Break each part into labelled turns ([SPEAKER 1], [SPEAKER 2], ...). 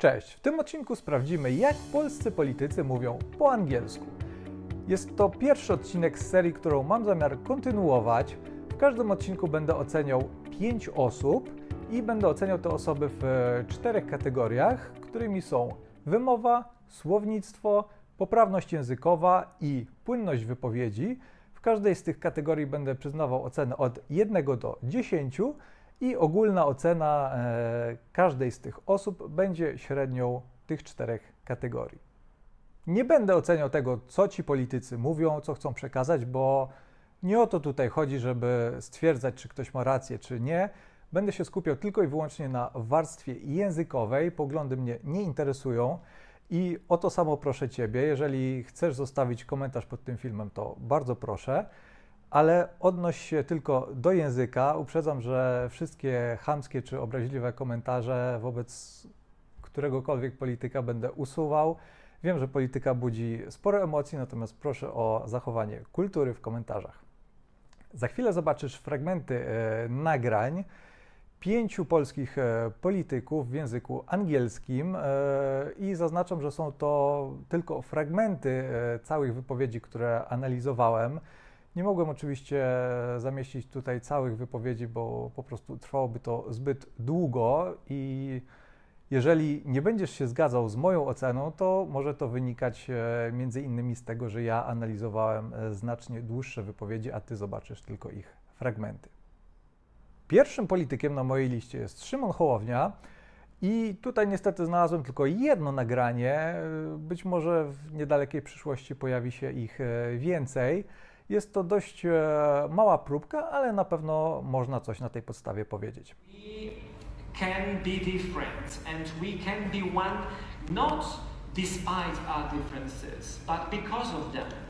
[SPEAKER 1] Cześć! W tym odcinku sprawdzimy, jak polscy politycy mówią po angielsku. Jest to pierwszy odcinek z serii, którą mam zamiar kontynuować. W każdym odcinku będę oceniał 5 osób i będę oceniał te osoby w e, czterech kategoriach, którymi są wymowa, słownictwo, poprawność językowa i płynność wypowiedzi. W każdej z tych kategorii będę przyznawał ocenę od 1 do 10 i ogólna ocena e, każdej z tych osób będzie średnią tych czterech kategorii. Nie będę oceniał tego, co ci politycy mówią, co chcą przekazać, bo nie o to tutaj chodzi, żeby stwierdzać, czy ktoś ma rację, czy nie. Będę się skupiał tylko i wyłącznie na warstwie językowej. Poglądy mnie nie interesują. I o to samo proszę Ciebie. Jeżeli chcesz zostawić komentarz pod tym filmem, to bardzo proszę ale odnoś się tylko do języka. Uprzedzam, że wszystkie chamskie czy obraźliwe komentarze wobec któregokolwiek polityka będę usuwał. Wiem, że polityka budzi sporo emocji, natomiast proszę o zachowanie kultury w komentarzach. Za chwilę zobaczysz fragmenty e, nagrań pięciu polskich e, polityków w języku angielskim e, i zaznaczam, że są to tylko fragmenty e, całych wypowiedzi, które analizowałem. Nie mogłem oczywiście zamieścić tutaj całych wypowiedzi, bo po prostu trwałoby to zbyt długo i jeżeli nie będziesz się zgadzał z moją oceną, to może to wynikać e, między innymi z tego, że ja analizowałem e, znacznie dłuższe wypowiedzi, a ty zobaczysz tylko ich fragmenty. Pierwszym politykiem na mojej liście jest Szymon Hołownia. I tutaj niestety znalazłem tylko jedno nagranie. E, być może w niedalekiej przyszłości pojawi się ich więcej. Jest to dość e, mała próbka, ale na pewno można coś na tej podstawie powiedzieć.
[SPEAKER 2] Can be different and we can be one not despite our differences, but because of them.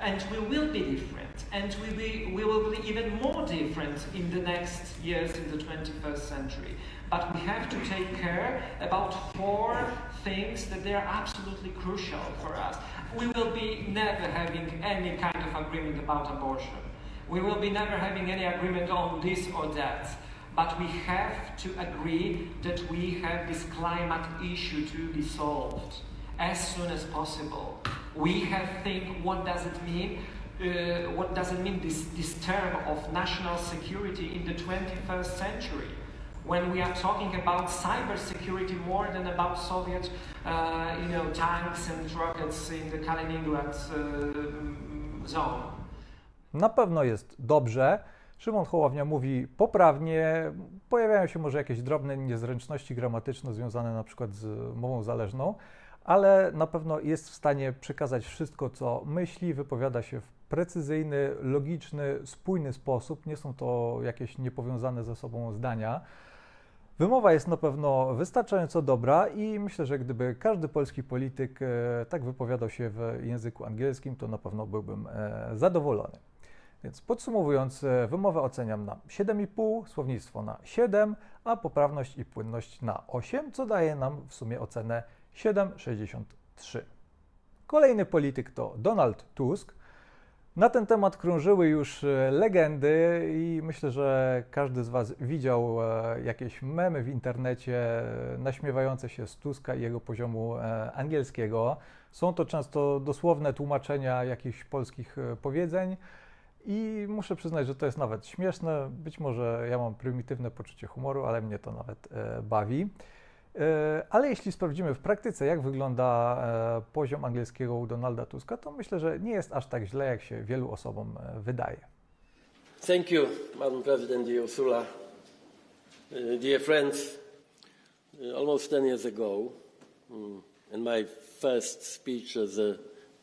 [SPEAKER 2] And we will be different, and we, be, we will be even more different in the next years in the 21st century. But we have to take care about four things that they are absolutely crucial for us we will be never having any kind of agreement about abortion. We will be never having any agreement on this or that. But we have to agree that we have this climate issue to be solved as soon as possible. We have think what does it mean uh, what does it mean this, this term of national security in the 21st century when we are talking about cybersecurity more than about Soviet, uh, you know, tanks and rockets in the Kaliningrad uh, zone.
[SPEAKER 1] Na pewno jest dobrze. Szymon Hołownia mówi poprawnie. Pojawiają się może jakieś drobne niezręczności gramatyczne związane na przykład z mową zależną, ale na pewno jest w stanie przekazać wszystko, co myśli, wypowiada się w precyzyjny, logiczny, spójny sposób. Nie są to jakieś niepowiązane ze sobą zdania. Wymowa jest na pewno wystarczająco dobra i myślę, że gdyby każdy polski polityk e, tak wypowiadał się w języku angielskim, to na pewno byłbym e, zadowolony. Więc podsumowując, e, wymowę oceniam na 7,5, słownictwo na 7, a poprawność i płynność na 8, co daje nam w sumie ocenę 7,63. Kolejny polityk to Donald Tusk. Na ten temat krążyły już e, legendy i myślę, że każdy z Was widział e, jakieś memy w internecie e, naśmiewające się z Tuska i jego poziomu angielskiego. Są to często dosłowne tłumaczenia jakichś polskich powiedzeń i muszę przyznać, że to jest nawet śmieszne. Być może ja mam prymitywne poczucie humoru, ale mnie to nawet bawi. E, ale jeśli sprawdzimy w praktyce, jak wygląda e, poziom angielskiego u Donalda Tuska, to myślę, że nie jest aż tak źle, jak się wielu osobom e, wydaje.
[SPEAKER 3] Thank you, Madam President Ursula. Dear friends, almost 10 years ago, um, in my first speech as a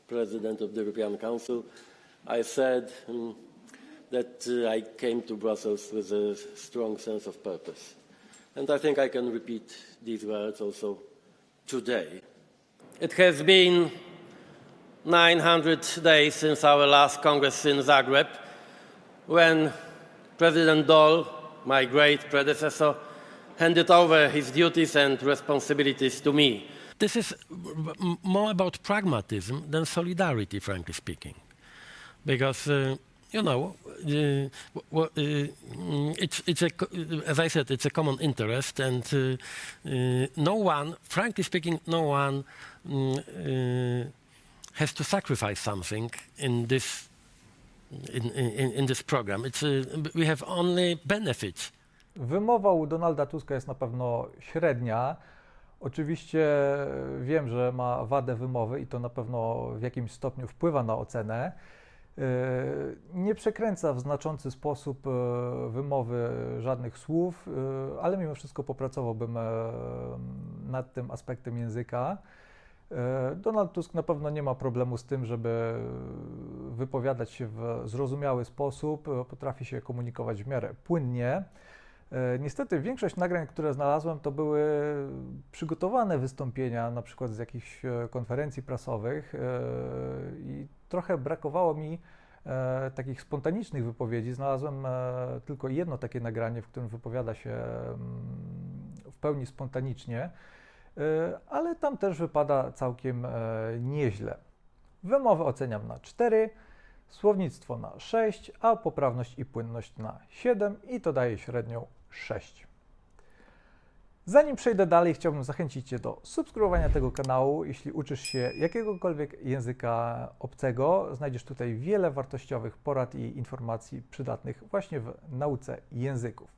[SPEAKER 3] President of the European Council, I said um, that uh, I came to Brussels with a strong sense of purpose. And I think I can repeat these words also today. It has been 900 days since our last Congress in Zagreb, when President Dole, my great predecessor, handed over his duties and responsibilities to me.
[SPEAKER 4] This is more about pragmatism than solidarity, frankly speaking. Because uh,
[SPEAKER 3] you know, uh, uh, it's, it's a, as I said, it's a common interest, and uh, uh, no one, frankly speaking, no one mm, has to sacrifice something in this in, in, in this program. It's we have only benefits.
[SPEAKER 1] Wymowa u Donalda Tuska jest na pewno średnia. Oczywiście wiem, że ma wadę wymowy i to na pewno w jakimś stopniu wpływa na ocenę. Yy, Nie przekręca w znaczący sposób e, wymowy żadnych słów, e, ale mimo wszystko popracowałbym e, nad tym aspektem języka. E, Donald Tusk na pewno nie ma problemu z tym, żeby wypowiadać się w zrozumiały sposób, e, potrafi się komunikować w miarę płynnie. E, Niestety większość nagrań, które znalazłem, to były przygotowane wystąpienia, na przykład z jakichś e, konferencji prasowych e, i trochę brakowało mi e, takich spontanicznych wypowiedzi. Znalazłem e, tylko jedno takie nagranie, w którym wypowiada się mm, w pełni spontanicznie, e, ale tam też wypada całkiem e, nieźle. Wymowę oceniam na 4, słownictwo na 6, a poprawność i płynność na 7 i to daje średnią 6. Zanim przejdę dalej, chciałbym zachęcić Cię do subskrybowania tego kanału. Jeśli uczysz się jakiegokolwiek języka obcego, znajdziesz tutaj wiele wartościowych porad i informacji przydatnych właśnie w nauce języków.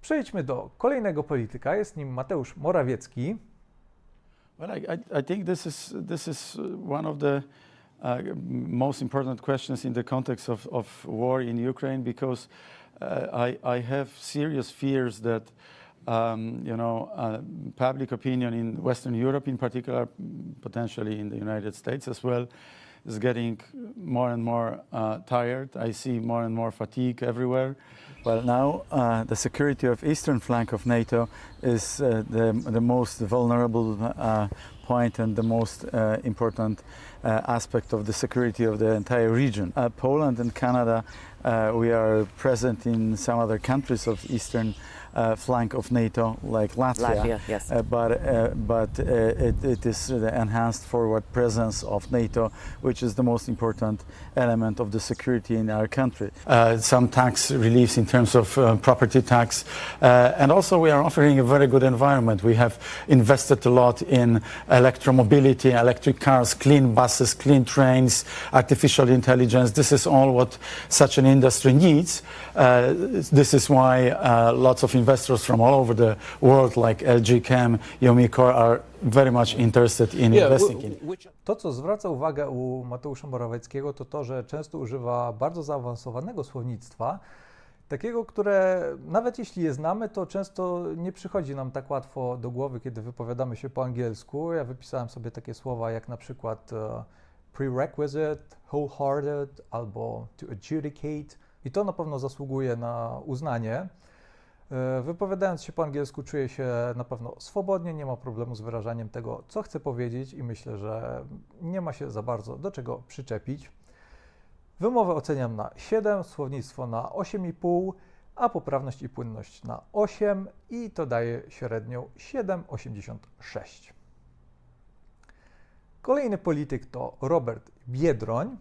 [SPEAKER 1] Przejdźmy do kolejnego polityka. Jest nim Mateusz Morawiecki.
[SPEAKER 4] Well, I, I, think this is this is uh, one of the uh, most important questions in the context of, of war in Ukraine because uh, I, I have serious fears that um, you know uh, public opinion in Western Europe, in particular, potentially in the United States as well, is getting more and more uh, tired. I see more and more fatigue everywhere. Well, now uh, the security of eastern flank of NATO is uh, the, the most vulnerable uh, point and the most uh, important uh, aspect of the security of the entire region. Poland and Canada, we are present in some other countries of eastern flank of NATO, like Latvia.
[SPEAKER 5] Latvia, yes.
[SPEAKER 4] Uh, but uh, but uh, it, it is the enhanced forward presence of NATO, which is the most important element of the security in our country. Uh, some tax reliefs in terms of uh, property tax, uh, and also we are offering a very good environment. We have invested a lot in electromobility, electric cars, clean buses, clean trains, artificial intelligence. This is all what such an industry needs. Uh, this is why uh, lots of investors from all over the world, like LG Chem, Yomicor, are very much interested in investing in.
[SPEAKER 1] To, co zwraca uwagę u Mateusza Morawieckiego, to to, że często używa bardzo zaawansowanego słownictwa, takiego, które nawet jeśli je znamy, to często nie przychodzi nam tak łatwo do głowy, kiedy wypowiadamy się po angielsku. Ja wypisałem sobie takie słowa jak na przykład e, prerequisite, wholehearted albo to adjudicate i to na pewno zasługuje na uznanie. E, Wypowiadając się po angielsku, czuję się na pewno swobodnie, nie ma problemu z wyrażaniem tego, co chcę powiedzieć, i myślę, że nie ma się za bardzo do czego przyczepić. Wymowę oceniam na 7, słownictwo na 8,5, a poprawność i płynność na 8 i to daje średnią 7,86. Kolejny polityk to Robert Biedroń.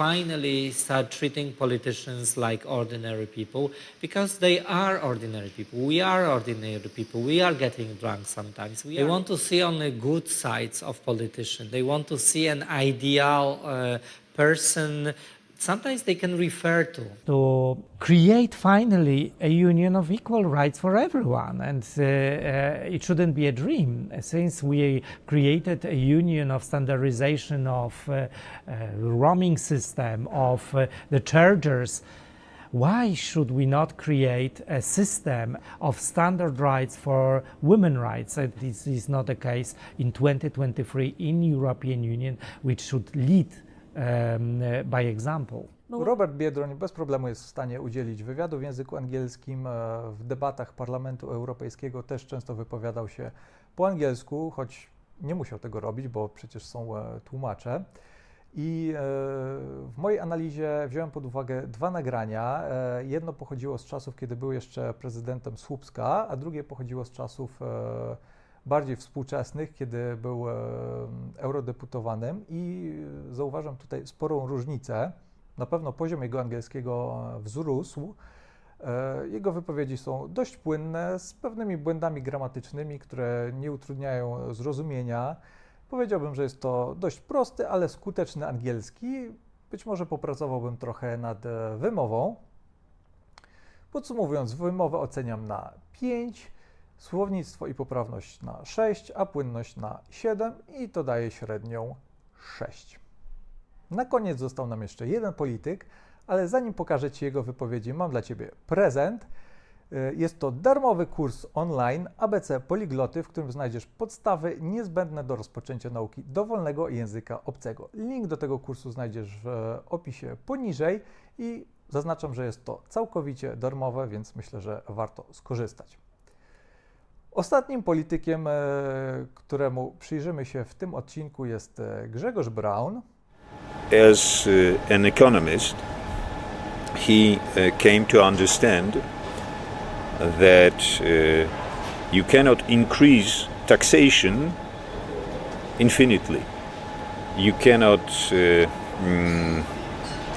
[SPEAKER 6] Finally start treating politicians like ordinary people because they are ordinary people. We are ordinary people. We are getting drunk sometimes. We they want to see only good sides of politicians. They want to see an ideal uh, person. Sometimes they can refer to.
[SPEAKER 7] to create finally a union of equal rights for everyone. And uh, uh, it shouldn't be a dream. Since we created a union of standardization of uh, uh, roaming system, of uh, the chargers, why should we not create a system of standard rights for women rights? And this is not the case in 2023 in European Union, which should lead uh, by example.
[SPEAKER 1] Robert Biedroń bez problemu jest w stanie udzielić wywiadu w języku angielskim. e, W debatach Parlamentu Europejskiego też często wypowiadał się po angielsku, choć nie musiał tego robić, bo przecież są e, tłumacze. I e, w mojej analizie wziąłem pod uwagę dwa nagrania. Jedno pochodziło z czasów, kiedy był jeszcze prezydentem Słupska, a drugie pochodziło z czasów bardziej współczesnych, kiedy był e, eurodeputowanym i zauważam tutaj sporą różnicę. na pewno poziom jego angielskiego wzrósł. E, Jego wypowiedzi są dość płynne, z pewnymi błędami gramatycznymi, które nie utrudniają zrozumienia. Powiedziałbym, że jest to dość prosty, ale skuteczny angielski. Być może popracowałbym trochę nad e, wymową. Podsumowując, wymowę oceniam na 5, słownictwo i poprawność na 6, a płynność na 7 i to daje średnią 6. Na koniec został nam jeszcze jeden polityk, ale zanim pokażę Ci jego wypowiedzi, mam dla Ciebie prezent. Y, Jest to darmowy kurs online ABC Poligloty, w którym znajdziesz podstawy niezbędne do rozpoczęcia nauki dowolnego języka obcego. Link do tego kursu znajdziesz w e, opisie poniżej i zaznaczam, że jest to całkowicie darmowe, więc myślę, że warto skorzystać. Ostatnim politykiem, e, któremu przyjrzymy się w tym odcinku jest e, Grzegorz Braun.
[SPEAKER 5] as uh, an economist, he came to understand that you cannot increase taxation infinitely. You cannot mm,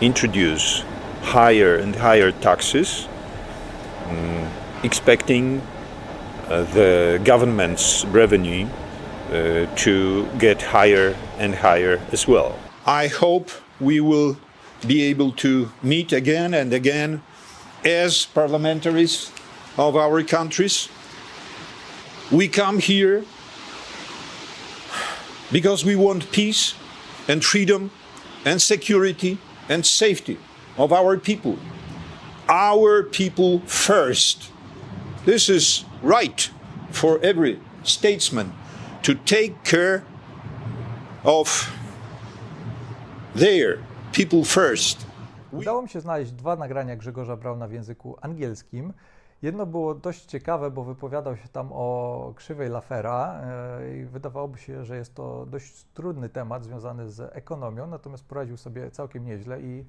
[SPEAKER 5] introduce higher and higher taxes, mm, expecting the government's revenue uh, to get higher and higher as well. I hope we will be able to meet again and again as parliamentaries of our countries. We come here because we want peace and freedom and security and safety of our people. Our people first. This is right for every statesman to take care of their people first.
[SPEAKER 1] Udało mi się znaleźć dwa nagrania Grzegorza Brauna w języku angielskim. Jedno było dość ciekawe, bo wypowiadał się tam o krzywej Lafera e, i wydawałoby się, że jest to dość trudny temat związany z ekonomią, natomiast poradził sobie całkiem nieźle i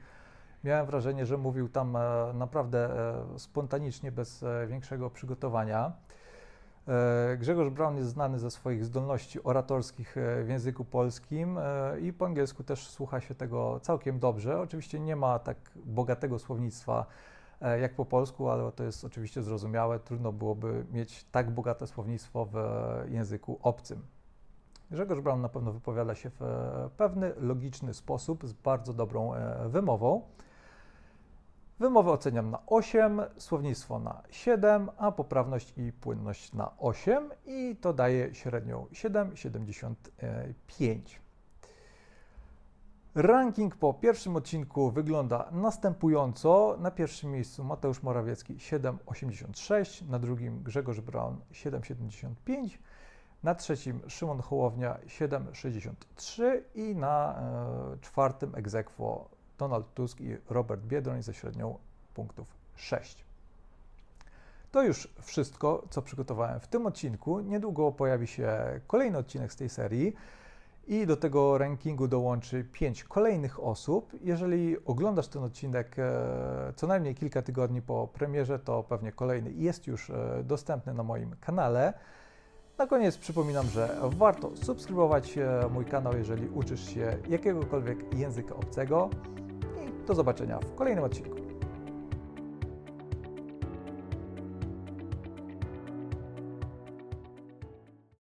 [SPEAKER 1] miałem wrażenie, że mówił tam e, naprawdę e, spontanicznie, bez e, większego przygotowania. Grzegorz Braun jest znany ze swoich zdolności oratorskich w języku polskim i po angielsku też słucha się tego całkiem dobrze. Oczywiście nie ma tak bogatego słownictwa jak po polsku, ale to jest oczywiście zrozumiałe. Trudno byłoby mieć tak bogate słownictwo w języku obcym. Grzegorz Braun na pewno wypowiada się w pewny, logiczny sposób, z bardzo dobrą wymową. Wymowę oceniam na 8, słownictwo na 7, a poprawność i płynność na 8 i to daje średnią 7,75. Ranking po pierwszym odcinku wygląda następująco. Na pierwszym miejscu Mateusz Morawiecki 7,86, na drugim Grzegorz Braun 7,75, na trzecim Szymon Hołownia 7,63 i na e, czwartym egzekwo Donald Tusk i Robert Biedroń ze średnią punktów 6. To już wszystko, co przygotowałem w tym odcinku. Niedługo pojawi się kolejny odcinek z tej serii i do tego rankingu dołączy 5 kolejnych osób. Jeżeli oglądasz ten odcinek e, co najmniej kilka tygodni po premierze, to pewnie kolejny jest już e, dostępny na moim kanale. Na koniec przypominam, że warto subskrybować e, mój kanał, jeżeli uczysz się jakiegokolwiek języka obcego. Do zobaczenia w kolejnym odcinku.